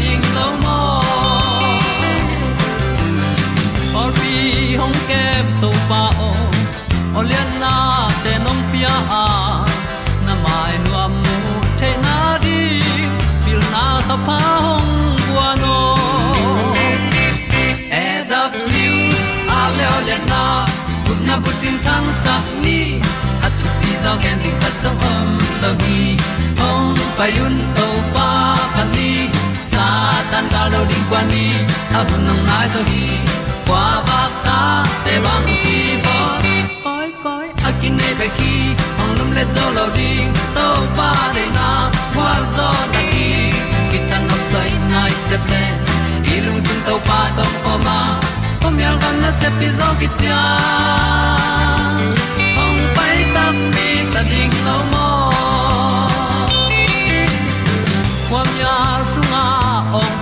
ding lo mo or pi hong kem to pa o olian na te nong pia a. Na mai nu amu te na di pil na ta pa hong bua no e da blue a le olian na kun na bu tin tan sa ni. At tu pi zo gen di khat zo om lo gi hong pai un to tan ga lo ding kwan ni a bu nang mai zo ba ta để băng đi bo koi koi a kin nei pe ki lum le zo lo ding pa na, qua zo ta đi. Ki tan nok sai nai se ple lung sun to pa tom ko ma. Pom yal gam na se pi zo ki tia ta mi ta ding lo mo kwam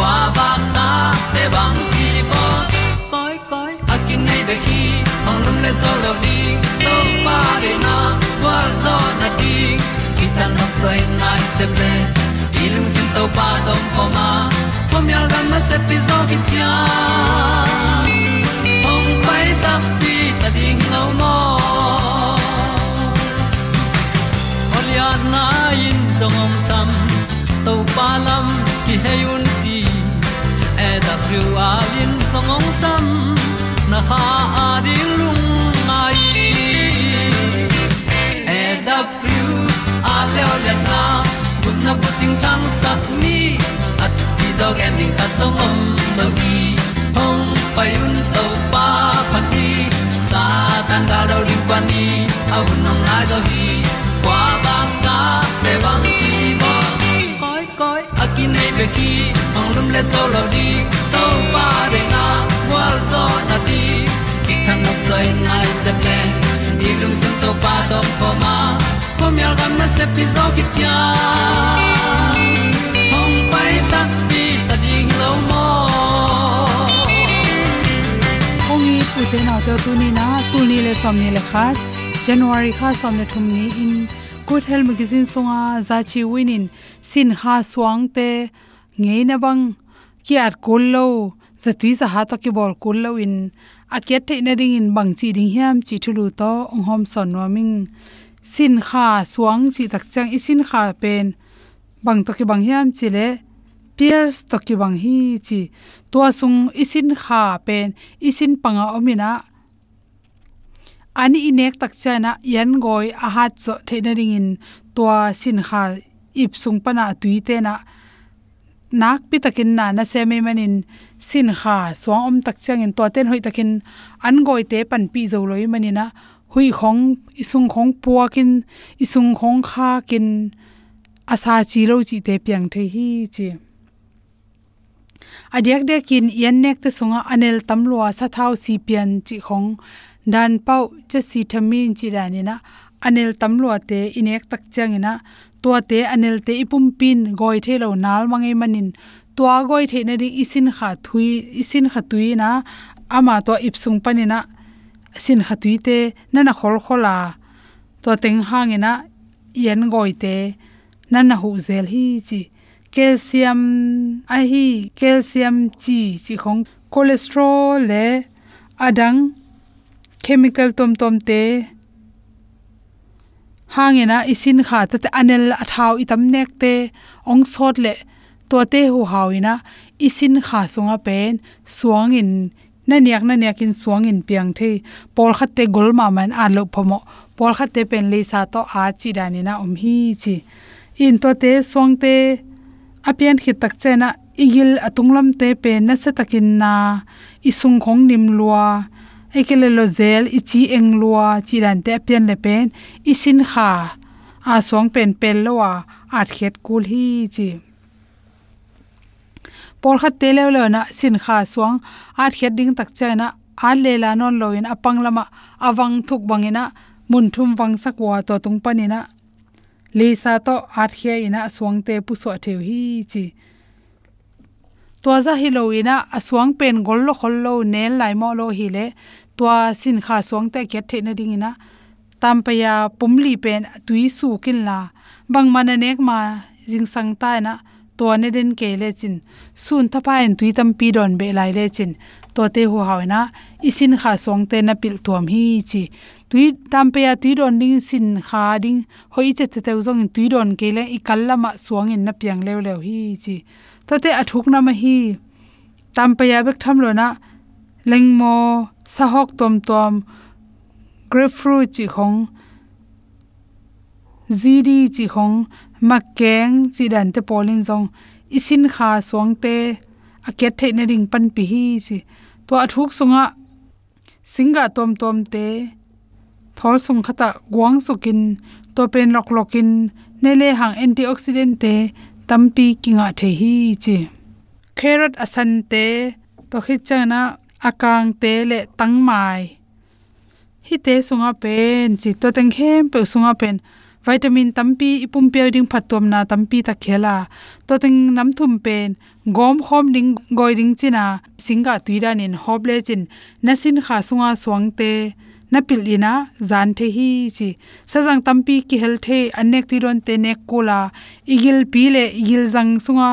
kwa ba ta te bang ki bo koi koi a kin nei be ki ong lum le zo lo di to pa de na kwa zo na di ki ta na sai nai se ple i lung sin to pa dong ko ma. Pom yal gam na se pi zo ki tia ong pai ta pi ta ding lo mo Olia na in zong om sam to pa lam ki hay un ti e da thru a lin song om sam na ha a di lung mai e da thru a le o le na kun na ko ting tang sat ni at ti dog ending ta song om lo gi hong pai un to pa pa ti sa tan ga do ri pa ni au nong lai do gi kwa ba ta pe bang ki bo koi koi akin nei be ki le to lo di to pa de na wa zo na di ki kan nok sai nai se ple ni lung sun to pa do po ma. Po mi al gam na se pi zo ki tia hom pai ta pi ta ding lo mo ongi ute na to tu ni na tu ni le som ni le khat january kha som ne thum ni in. Good health magazine songa zachi winin. Sin ha swang te ngei na bang ki at kul lo za tui za ha to ki bol kul lo in. A ket te na ding in bang chi ding hiam chi thulu to ong hom son no ming sin kha suang chi tak chang i sin kha pen bang to ki bang hiam chi le pierce to ki bang hi chi to sung isin kha pen isin panga omina ani inek tak chana yan goi a hat cho theina ring in to sin kha ip sung pana tuite na nak pi takin na na se me manin sin kha. Suang om tak chang in to ten hoi takin an goi te pan pi zo loi manina. Hui khong, isung khong puakin, isung khong kha kin asa chi lo chi te piang the hi chi. Adyak de kin yan nek te sunga anel tamlua sa thau si pian chi khong. Dan pau che si thamin chi rani anel tam tamlua te inek tak changina tua te anel te ipum pin goi the lo nal mangai manin. Tua goi the na ri isin kha thui, isin kha tui na ama to ipsung panina sin kha tui te e na na khol khola to teng hangena yen goi te na na hu zel hi chi calcium, a hi calcium chi chi khong cholesterol le adang chemical tom tom te hangena isin kha ta anel athau itam nek te, ong sot le to te hu hawina isin kha sunga pen, suang in na niak na niak in suang in piang the pol khat te gol ma man a lo phomo. Pol khat te pen le sa to a chi dani na om hi chi. In to te suang te, apian khit tak chena, igil atunglam te pe na se takin na, isung khong nim lua ekele lo zel ichi eng lua te apian le pen isin kha. A song pen pel lowa at khet kul hi chi por khat te le lo na sin kha suang at khet ding tak chana a le la non loin apang lama awang thuk bangina mun thum wang sakwa to tung panina le sa to at khia ina song te pu so theu hi chi tua za hi ina aswang pen gol lo khol lo nel lai mo lo hi le. To sin kha swang te ke the na ding ina. Tampaya pumli pen, tui su kin la. Bang mana nek ma jing sang ta na to ne den ke le chin. Sun thapa en tui tam pi don be lai le chin. To te hu hawina isin kha swang te na pil tuam hi chi tui tam ya tui don ding sin kha ding, hoi che te te zong tui don ke le, i kal lama suang in na piang lew lew hi chi. To te athuk na ma hi. Tam ya bek tham lo na leng mo sa hok tom tom, grapefruit chi khong zidi chi khong, makeng chi dan te polin zong. Isin kha suang te aket the na ring pan pi hi chi. To athuk sunga, singa tom tom te thol sung khata guang sukin to pen lok lokin nele hang antioxidant te tampi kinga the hi chi carrot asan te to khichana akang te le tangmai. Hi te sunga pen chi to teng khem pe sunga pen. Vitamin tampi ipum pe ding phatom na tampi ta khela. To teng nam thum pen, gom khom ding goi ding china, singa tuira nin hoble chin. Nasin kha sunga swang te na pil ina zan the hi chi sajang tampi ki hel the anek ti ron te nek kola igil pi le igil jang sunga.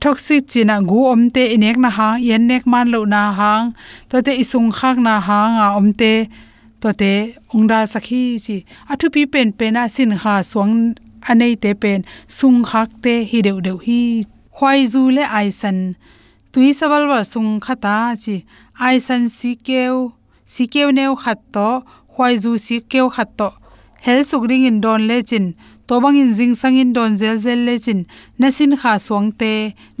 Toxic china gu omte inek na ha yen nek man lo na hang to te isung khak na ha, nga omte. To te ongda sakhi chi athu pi pen pen a sin ha swang anei te pen. Sung khak te hi deu deu hi. Hwai zu le aisan tui sawal wa sung khata chi aisan si keu si keu neu khat to hwai zu si keu khat to. Hel suk ring in don le chin, to bang in jing sang in don zel zel le chin, na sin kha suang te,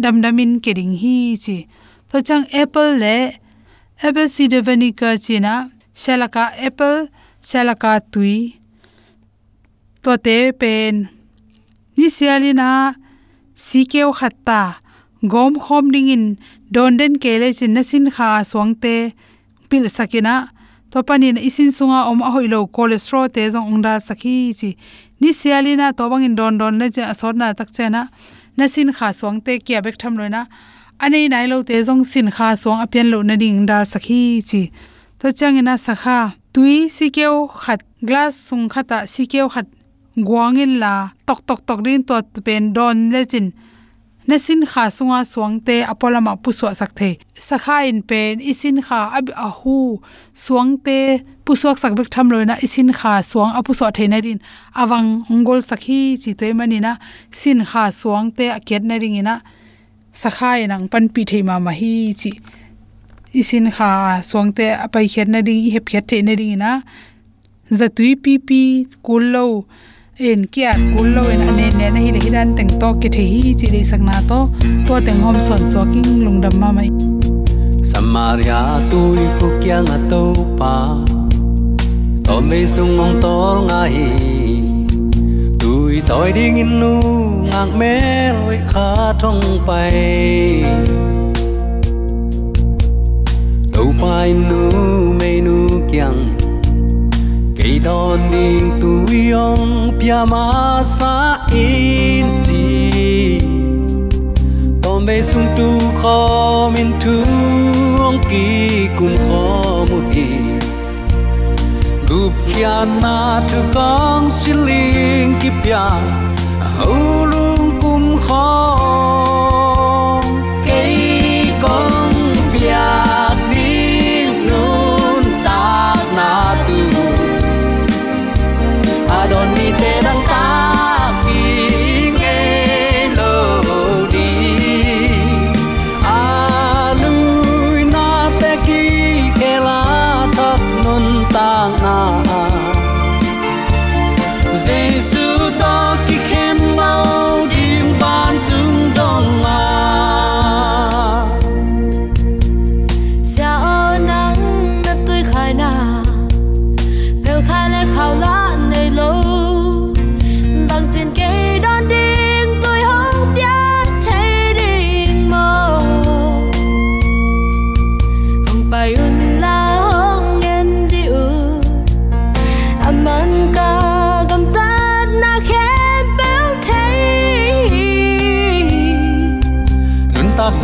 dam damin ke ring hi chi. To chang apple le, apple cider vinegar china shalaka apple, shalaka tui. To te pen. Ni sialina khat ta, gom khom ding in don den kele chin, na sin kha swangte pil sakina to panin isin sunga om a hoilo cholesterol te jong ongda sakhi chi. Ni sialina to bangin don don le cha sorna tak chena na sin kha swangte kya bek tham loina anei nai lo te jong sin kha swang apian lo na ding da sakhi chi. To changina sakha, tui sikeo khat, glass sung khata sikeo khat guangin la, tok tok tok rin to pen don na sin kha sunga suangte apolama puswa sakthei sakha in pen isin kha ab a hu suangte puswak sakbek tham loina isin kha suang apu so theina rin awang ongol sakhi chi toy manina sin kha suangte aket na ringina sakha inang pan pi theima ma hi chi. Isin kha suangte apai khet na ding hep khet the na ring na zatui pi pi kullo en kia kullo en ane ne na hi le hidan teng to ke the hi chi le sakna to to teng hom son so king lungdam ma mai samaria tôi ko kya nga to pa to me sung ngong tol nga hi tôi toi ding in nu ngang me loi kha thong pai đâu pai nu me nu kyang cây đòn đình tuổi ông pia ma sa in chi. Tom be sung tu kho min tu ong ki kun kho mu hi gup kia na tu kong siling ki ya au lung kum kho.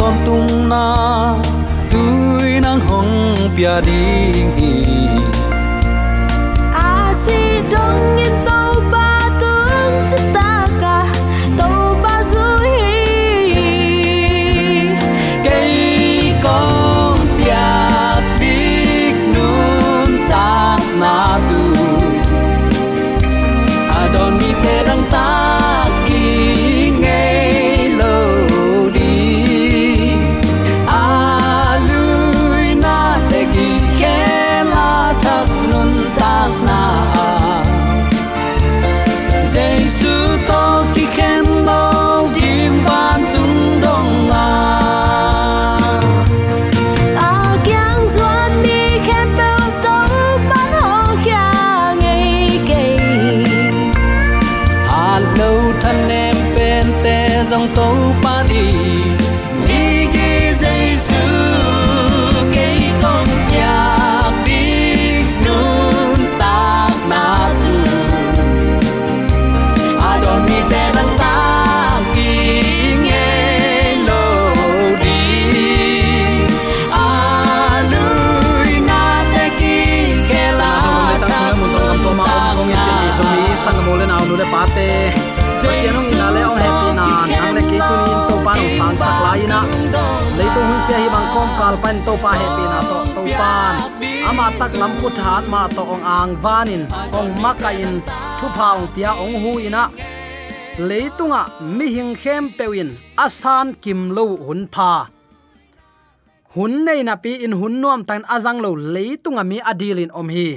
tom tung na tui nang hong pia ding hi 都 kal pan to pa he pina to to pan ama tak lam ku that ma to ong ang vanin. Ong makain thu pa pia ong hu ina. Leitunga mi hing khem pewin. Asan kim lo hun pha. Hun nei na pi in hun nuam tan azang lo leitunga mi adilin om hi.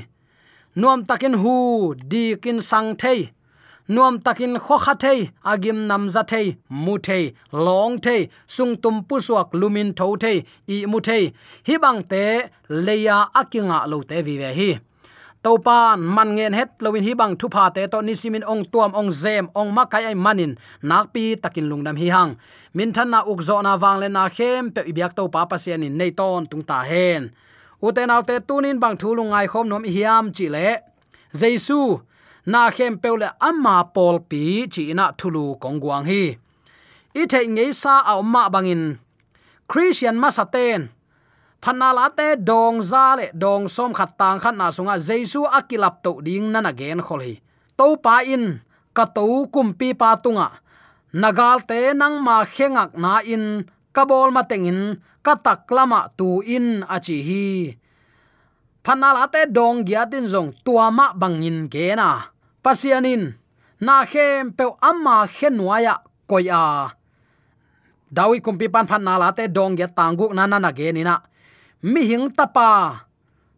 Nuam takin hu di kin sang thei nuam takin kho kha thei, agim nam za thei, mu thei, long thei, sung tum pu suak lumin tho thei, i mu thei. Hi bang te leya akinga lo te vi ve hi. Topan man ngen het, lowin hi bang thu pha te, to nisimin ong tuam ong zem, ong makai ai manin. Nak pi takin lungdam hi hang. Min than na uk zo na wang le na khem, pe ibyak to pa pasian in nei ton tung ta hen. Uten autte tunin bang thulungai khom nom hiam chi le. Jesu na khem peule amma pol pi chi na thulu kongguang hi. I the nge sa a ma bangin christian ma masaten phanala te dong za le dong som khat tang khat na sunga jesu akilap to ding na na gen khol hi to pa in, ka to kum pi pa tunga. Nagal te nang ma khengak na in kabol ma tengin ka taklama tu in achi hi. Phanala te dong gya tin jong tuama bangin ge na pasianin. Na khem pe amma khenwaya koya dawi kumpi pan phan nala te dong ya tangu na na na ge ni na. Mi hing tapa.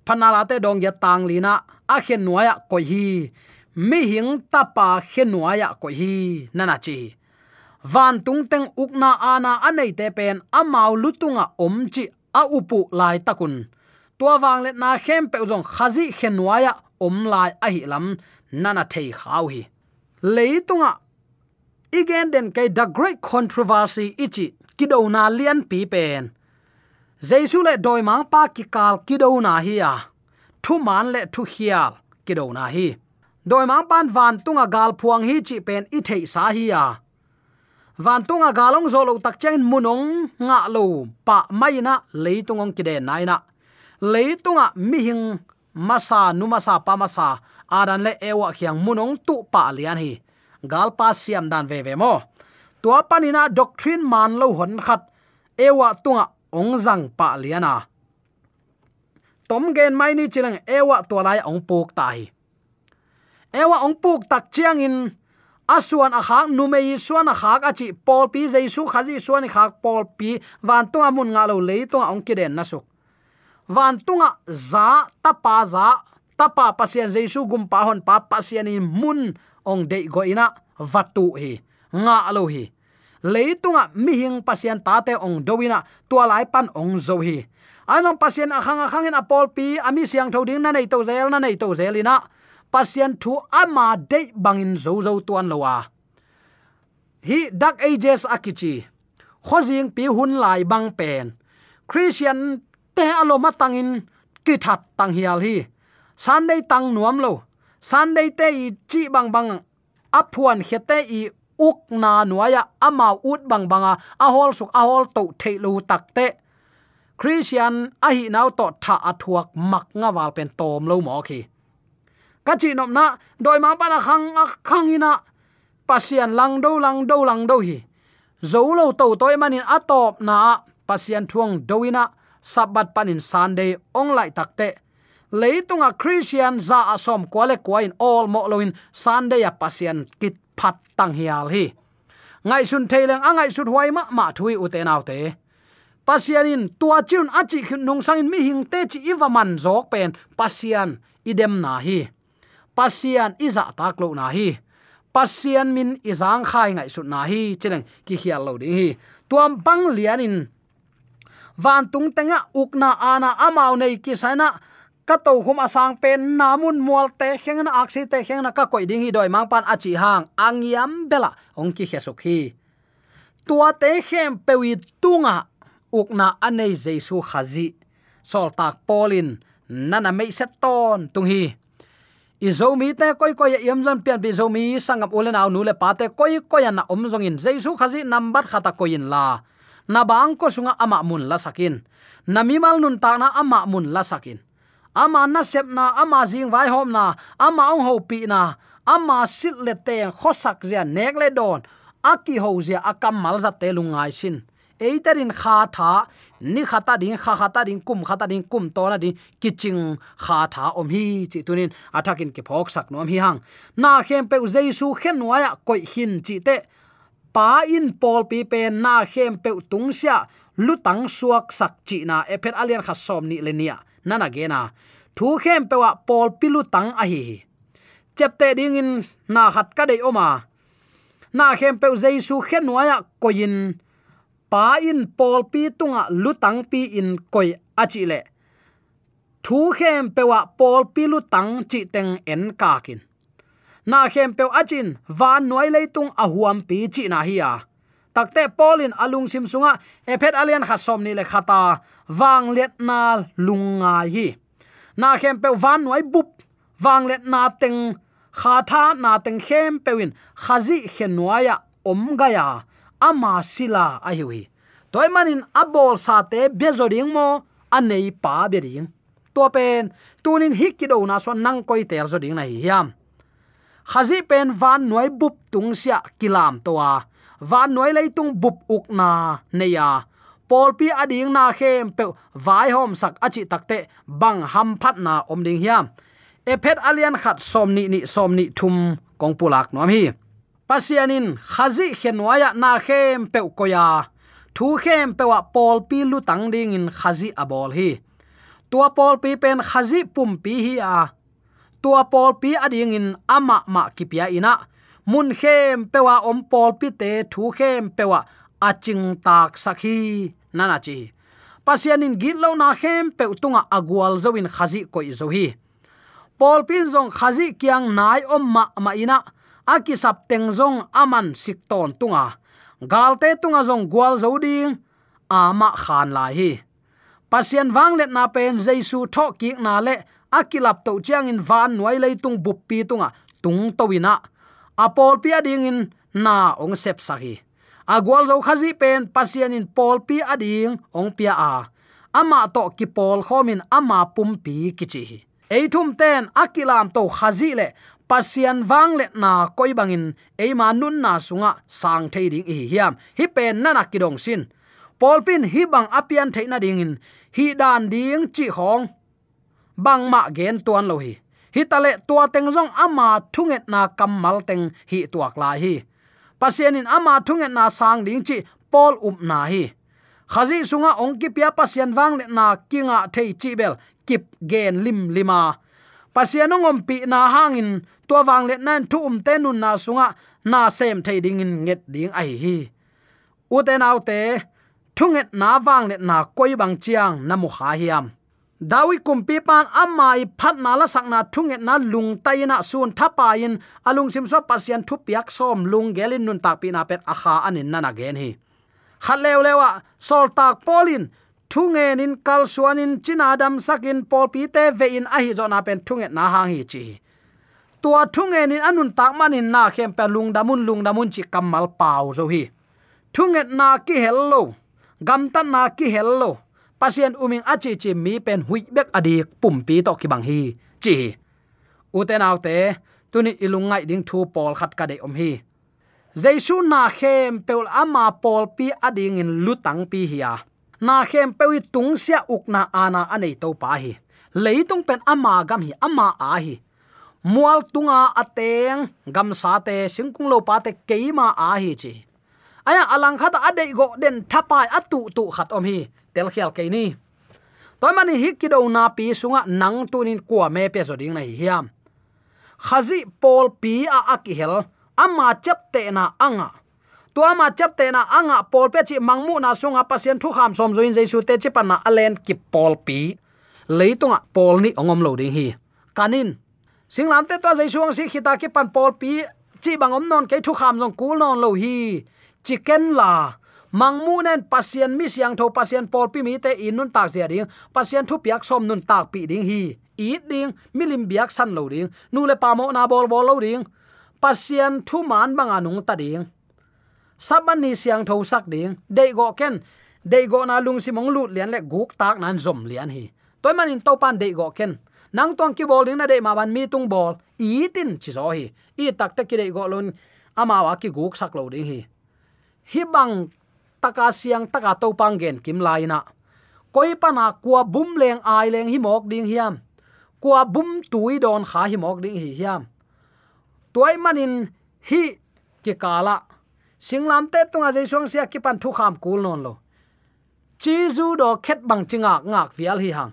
Phan nala te dong ya tang li na. A khenwaya koi hi. Mi hing tapa khenwaya koi hi. Na na chi. Van tung teng ukna ana anei te pen amau lutunga omchi a upu lai takun. Tua wang let na khem pe jong khazi khenwaya om lai a hi lam nana thei khau hi. Leitunga igen den kai the great controversy ichi kidona lian pi pen. Jesu le doi mang pa ki kal kidona hi ya thu man le thu hial kidona hi. Doi mang pan van tunga gal phuang hi chi pen i thei sa hi ya van tunga galong zolo tak chen munong nga lo pa mai na leitung kide nai na. Leitunga mi hing masa nu masa pa masa adan le ewa khiang munong tu pa lian hi. Gal pa siam dan ve ve mo. Tua panina doctrine man lo hon khat. Ewa tunga ong zang pa liana tom gen mai ni chilang ewa to lai ong puk tai ewa ong puk tak chiang in. Asuan a khak nu mei, suan a khak a chi pol pi jaisu khazi suan khak pol pi van tunga mun nga lo le to ong ki den nasuk van tunga za tapa za tapa pasian jesu gumpa hon pa pasian in mun ong dei go ina, vatu hi, nga lo hi. Leitunga mi hing pasian tate ong doina tua lai pan ong zo hi. Anong pasien akhang akhang in apol pi, ami siang thoding na nei to zel, na nei to zelina pasien thu ama de bangin zo zo tuan lowa hi dak ages akichi. Khojing pi hun lai bang pen. Christian te aloma tangin ki that tang hial hi sunday tang nuam lo. Sunday te i chi bang bang aphuan khete i uk na nuaya ama ut bang banga a. Hol suk a hol to theilu takte christian a hi nau to tha athuak mak nga wal pen tom lo mo khi. Ka chi nom na, doi ma pa na khang a khang ina pasian lang do lang do lang do hi. Zo lo to toy manin atop na. Pasian thuang doina sabat panin sunday ong lai takte leitunga christian za asom kwale kwain all mo loin sunday a pasian kit phat tang hial hi. Ngai sun thaileng angai sut huai ma ma thui ute autte te. Pasianin tua chun achi nung sangin mi hing te chi iwaman jok pen pasian idem na hi. Pasian iza tak lo na hi. Pasian min izang khai ngai sut na hi cheneng ki hial lo ding hi. Tuam bang lianin van tung tenga ukna ana amau nei ki sana ka to hum asang pen namun mual te kheng na aksi te kheng na ka koi ding hi doi mang pan achi hang angiam bela ong ki hesuk hi tua te khem pewi tunga ukna anei jesu khazi sol tak polin nana mei set ton tung hi izomi te koi koi yem jan pian bi zomi sangam ulen aw nu le pa te koi koi na om zong in jesu khazi number khata koin la. Na bang ko sunga ama mun la sakin namimal nun ta na ama mun la sakin ama na sep na ama jing vai hom na, ama ong ho pi na, ama sit le te khosak zia nek le don, aki ho zia akam mal za te lungai sin. Eiterin kha tha, ni khata ding kha khata ding kum khata ding kum to na ding kiching kha tha om hi chi tunin, athakin ki phok sak nom hi hang. Na khem pe jesu khen nuaya koi hin chi te, pa in pol pi pe na khem pe tung sia, lutang suak sak chi na ephet alian kha som ni lenia nana gena na thu khem pewa pol pilu tang a hi. Chepte ding in na khat ka dei oma. Na khem pe jesu khen nuaya koin pa in pol pi tunga lutang pi in koi achi le. Thu khem pewa pol pi lutang chi teng en ka kin. Na khem pe achin van noi leitung a huam pi chi na hi ya takte polin alung sim sunga ephet alian khasom ni le khata wang let na lunga hi na khem pe van noi bup. Wang let na teng. Kha tha na teng khem pewin. Khazi khenwaya om ga ya. Ama sila ahiwi toy manin abol sa te bezoring mo. Anei pa bering to pen. Tunin hikido na so nang koi tel zo ding na hi hiam. Khazi pen van noi bup tung sia kilam towa van noi lei tung bup uk na neya pol pi ading na khem pe vai hom sak achi takte bang ham phat na om ding hiam. Ephet alian khat Som ni Ni Som Ni thum kong pulak nom hi. Pasianin khazi khenwaya na khem pe koya. Thu khem pe wa pol pi lu tang ding in khazi abol hi. Tua pol pi pen khazi pum pi hi a. Tua pol pi ading in ama ma kipia ina. Mun khem pe wa om pol pi te thu khem pe wa aching tak sakhi nana chi. Pasianin git lo na khem pe utunga agwal zoin khazi koi zo hi. Pol pin zong khazi kyang nai om ma ma ina aki sap teng zong aman sik ton tunga. Galte tunga zong gwal zo ding ama khan lai hi. Pasian wang let na pen jaisu tho ki na le akilap to chiang in van nuai lei tung buppi tunga, tung to wina apol pia ding in na ong sep sahi agwal zo khazi pen pasian in pol pi ading, ong pia a. Ama to ki pol khomin, ama pum pi kichi eithum ten akilam to khazi le pasian wang le na koi bangin, eima nun na sunga sang thei ding hi hiam. Hi pen na na kidong sin. Pol pin hi bang apian theina ding in. Hi dan ding chi hong. Bang ma gen tuan lo hi. Hi tale tua teng jong ama thunget na kamal teng hi tuak la hi pasianin ama thung na sang ding chi pol up na hi. Khazi sunga ong ki pia pasian wang le na kinga thei chi bel, kip gen lim lima. Pasian ngom pi na hangin tua wang le nan thu um te nun na sunga na sem thei ding in nget ding ai hi. Uten autte thunget na wang le na koi bang chiang na mu kha hiam dawi kumpi pan amai phat na la sakna thunget na lung taina sun thapa in. Alung sim so pasian thu piak som lung gelin nun tak pi na pet akha anin nana gen hi. Khalew lewa sol tak polin thungen in, kal suanin china dam sakin pol pi te ve in, a hi zona pen thunget na hang hi chi. Tua thungen in anun tak manin na khem pe lung damun lung damun chi kamal pau zo hi. Thunget na ki hello. Gam tan na ki hello pasien uming achi chi mi pen hui bek adik pum pi to ki bang hi. Chi uten autte tuni ilungai ding thu pol khat ka de om hi. Jaisu na khem peul ama pol pi ading in lutang pi hiya na khem pewi tung sia ukna ana anei to pa hi. Leitung pen ama gam hi ama a hi. Mual tunga ateng gam sa te singkung lo pa te keima a hi chi. Aya alang khat ade go den thapai atu tu khat om hi tel khial ke ni. Toy mani hi ki do na pi sunga nang tunin kwa me pe so ding nei hiam. Khazi pol pi a akihel ama chap te na anga. To ama chap te na anga pol pe chi mangmu na sunga pasien thu kham som join jaisu te chi pana alen ki pol pi. Leitunga pol ni ongom lo ding hi. Kanin. Singlam te to jesu ang si khita ki pan pol pi, chi bangom non ke thu kham jong kul non lo hi. Chicken la mangmu nen pasien mi siang tho pasien pol pi mi te inun tak zia ding. Pasien thu piak som nun tak pi ding hi. I ding, milim biak san lo ding. Nu le pa mo na bol bol lo ding. Pasien thu man banga nung ta ding. Saban ni siang tho sak ding. Dei go ken. Dei go na lung si mong lut lian le guk tak nan zom lian hi. Toy man in to pan go ken. Nang tong ki bol ding na dei ma ban mi tung bol. Eatin chi zo hi. I tak te ki dei go lon ama wa ki guk sak lo ding hi. Hi bang taka siang taka to pangen kim laina koi pana kwa bum leng ai leng hi mok ding hiam. Kwa bum tui don kha hi mok ding hi hiam. Toy manin hi ki kala. Singlam te tunga jai suang sia ki pan thu kham kul non lo. Chi zu do khet bang chinga ngak vial hi hang.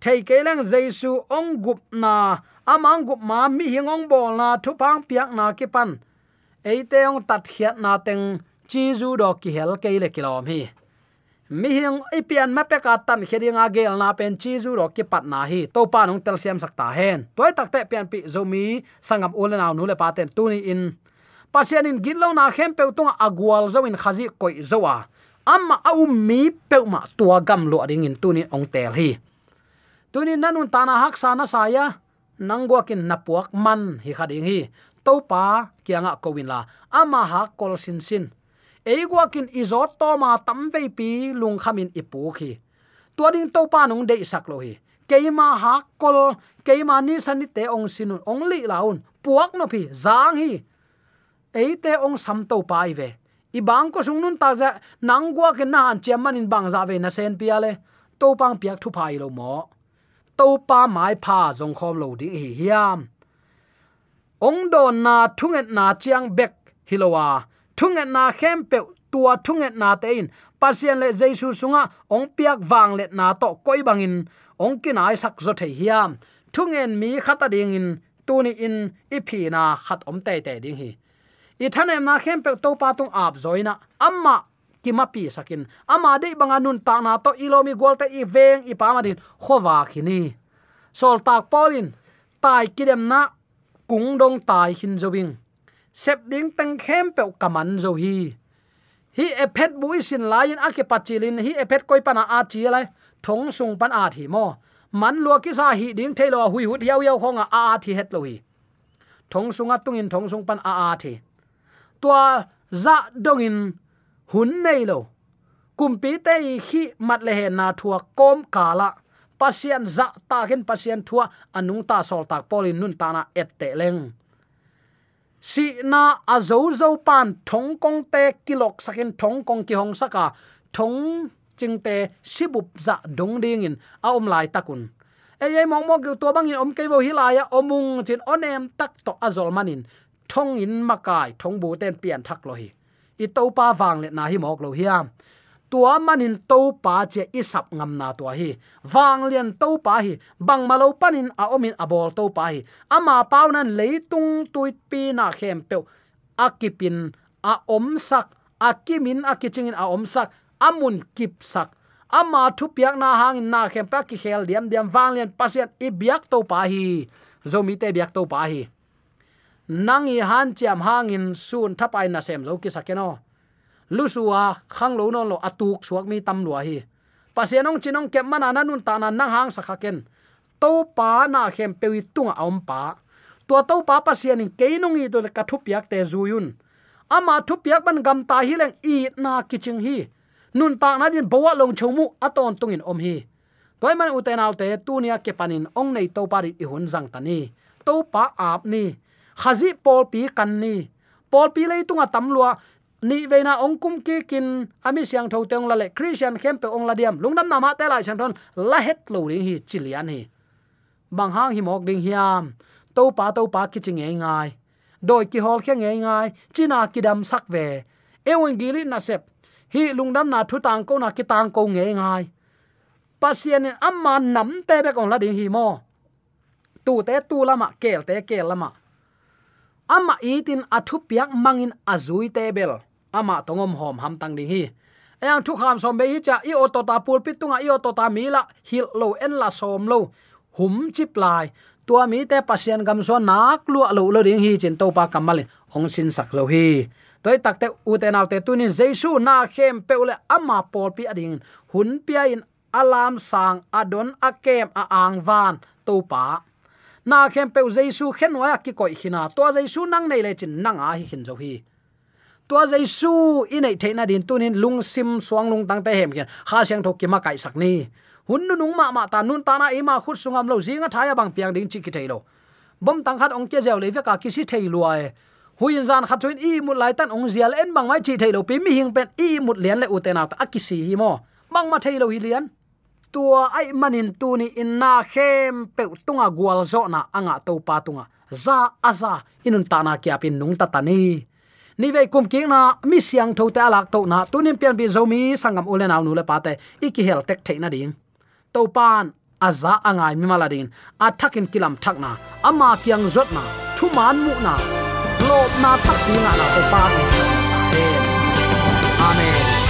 Thei ke lang jaisu ong gup na amang gup ma mi hingong bol na thu pang piak na ki pan. Eite ong tat khiat na teng chi zu do ki hel ke le kilom hi. Mi hing ipian ma pe ka tan khedinga gel na pen chi zu ro ki pat na hi. To pa nong tel siam sakta hen. Toy tak te pian pi zomi sangam ul na nu le pa ten tu ni in. Pasian in gilo na khem pe tung agwal zo in khazi koi zowa amma au um mi pe ma tua gam lo ring in tu ni ong tel hi. Tu ni nanun ta na hak sa na sa ya nangwa kin napuak man hi khading hi. To pa kianga kowin la. Ama ha kol sin sin eigwa kin izot to ma tam ve pi lung khamin ipu khi. Tua ding to pa nong de sak lo hi. Keima ha kol, keima ni sani te ong sinun ong li laun puak no phi zang hi. Eite ong sam to pai ve. I bang ko sung nun ta ja nang gwa ke na han chiam man in bang za ve na sen pia le. To pang piak thu phai lo mo. To pa mai pha jong khom lo ding hi hiam. Ong don na thunget na chiang bek hilowa thunget na khem pe tua thunget na te in pasien le jesu sunga ong piak wang le na to koi bangin ong kinai sak zo the hiam thungen mi khata ding in tuni in iphi na khat om te te ding hi i thanem na khem pe to pa tung ap zoina. Amma kima pi sakin. Ama de banga nun ta na to ilomi golta i veng i pa madin khowa khini sol tak polin tai kidem na kung dong tai hin zowing sep ding tang khem pe kaman zo hi. Hi ephet bui sin lain ake pachilin hi ephet koi pana a chi lai. Thong sung pan a thi mo. Man lua ki sa hi ding thailo hui hut yau yau khonga a a thi het lo hi. Thong sunga tungin thong sung pan a a thi. Tua za dongin hun nei lo. Kumpi te khi mat le he na thua kom kala pasian za ta gen pasian thua. Anung ta sol tak polin nun ta na et te leng si na a zo zo pan, thong kong te, kilok sakin, thong kong ki hong saka, thong ching te sibup za dong ding in, a om lai takun e ye mong mong to bang in om ke bo hilaya omung chin onem tak to azol manin thong in makai thong bu ten pian thak lo hi. I to pa wang le na hi mok lo hiam tua manin to pa che isap ngam na tua hi. Wang lian to pa hi. Bang malo panin a omin abol to pa hi. Ama pau nan leitung tuit pi na khem pe akipin a om sak akimin akichingin a om sak amun kip sak ama thu piak na hang na khem pa ki khel diam diam. Wang lian pasien i biak to pa hi. Zomi te biak to pa hi. Nangi han chiam hangin sun thapai na sem zo ki sakeno lusua, khang lo non lo atuk suak mi tam lua hi. Pasianong chinong ke mana na nun ta na nang hang sakha ken. To pa na khem pewi tunga om pa. To to pa pasianin keinong i to ka thupiak te zuyun ama thupiak ban gam ta hi leng i na kiching hi. Nun ta na din bowa long chomu aton tungin om hi. Toy man uten autte tunia ke panin ong nei to pari i hun jang tani to pa ap ni. Khazi pol pi kan ni. Pol pi le tunga tamlua ni veina ong kum ki kin ami siang tho teong la le christian khem pe ong la diam. Lungnam nama te lai chan thon, la het lo ring hi chilian hi. Bang hang hi mok ding hiam. To pa to pa ki ching ngai. Doi ki hol khe ngai ngai. China ki dam sak ve. Ewing gili na sep. Hi lungnam na thu tang ko na ki tang ko ngai ngai. Pasien amma nam te be kong la ding hi mo. Tu te, tu lama kel te, kel lama ama itin athu piak mangin azui table ama tongom hom ham tang ding hi. Ayang thu kham som be hi cha, i auto ta pul pit tunga, i auto ta mi la hil lo en la som lo. Hum chip lai. Tua mi te pasien gam so nak lu lo lo ding hi chin to pa kamal ong sin sak zo hi. Toy takte uten autte tunin jesu na khem peule ama pol pi ading. Hun pia in alam sang adon akem a ang van to pa. Na khem pe jesu khen wa ki koi khina to jesu nang nei le chin nang a hi khin zo hi tua jaisu na theina din tunin lung sim suang lung tang te hem khian kha siang thok ki ma kai sak ni. Hun nu nung ma ma ta nun ta na ima khut sungam lo zinga thaya bang piang ding chi ki thailo bom tang khat ong ke jaw le ka ki si thei lua e. Huin zan khat chuin i mut lai tan ong zial en bang mai chi thailo pi mi hing pen i mut lian le utena ta akisi hi mo. Bang ma thailo hi lian. Tua ai manin tu ni in na khem pe tunga gwal zo na anga to pa tunga. Za aza inun ta na kya pin nung ta ta ni ve kum king na, mi siang tho te alak to na tunin pian bi zomi sangam ulen aw nu le pa te iki hel tek the na ding. To pan aza angai mi mala din athakin kilam thak na ama kyang zot na, thu man mu na. Lo na thak pi na na to pa amen.